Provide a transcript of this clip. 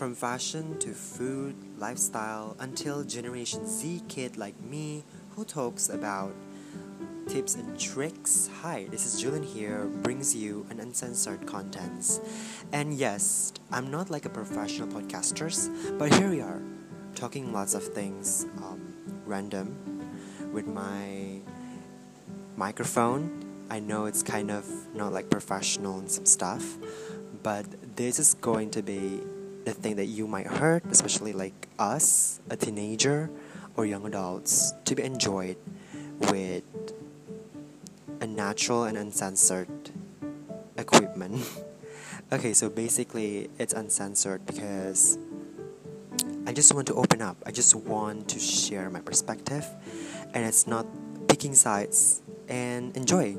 From fashion to food, lifestyle, until Generation Z kid like me who talks about tips and tricks. Hi, this is Julian here, brings you an uncensored contents. And yes, I'm not like a professional podcasters, but here we are, talking lots of things, um, random, with my microphone. I know it's kind of not like professional and some stuff, but this is going to be the thing that you might hurt, especially like us, a teenager or young adults, to be enjoyed with a natural and uncensored equipment. okay, so basically it's uncensored because I just want to open up. I just want to share my perspective and it's not picking sides and enjoy.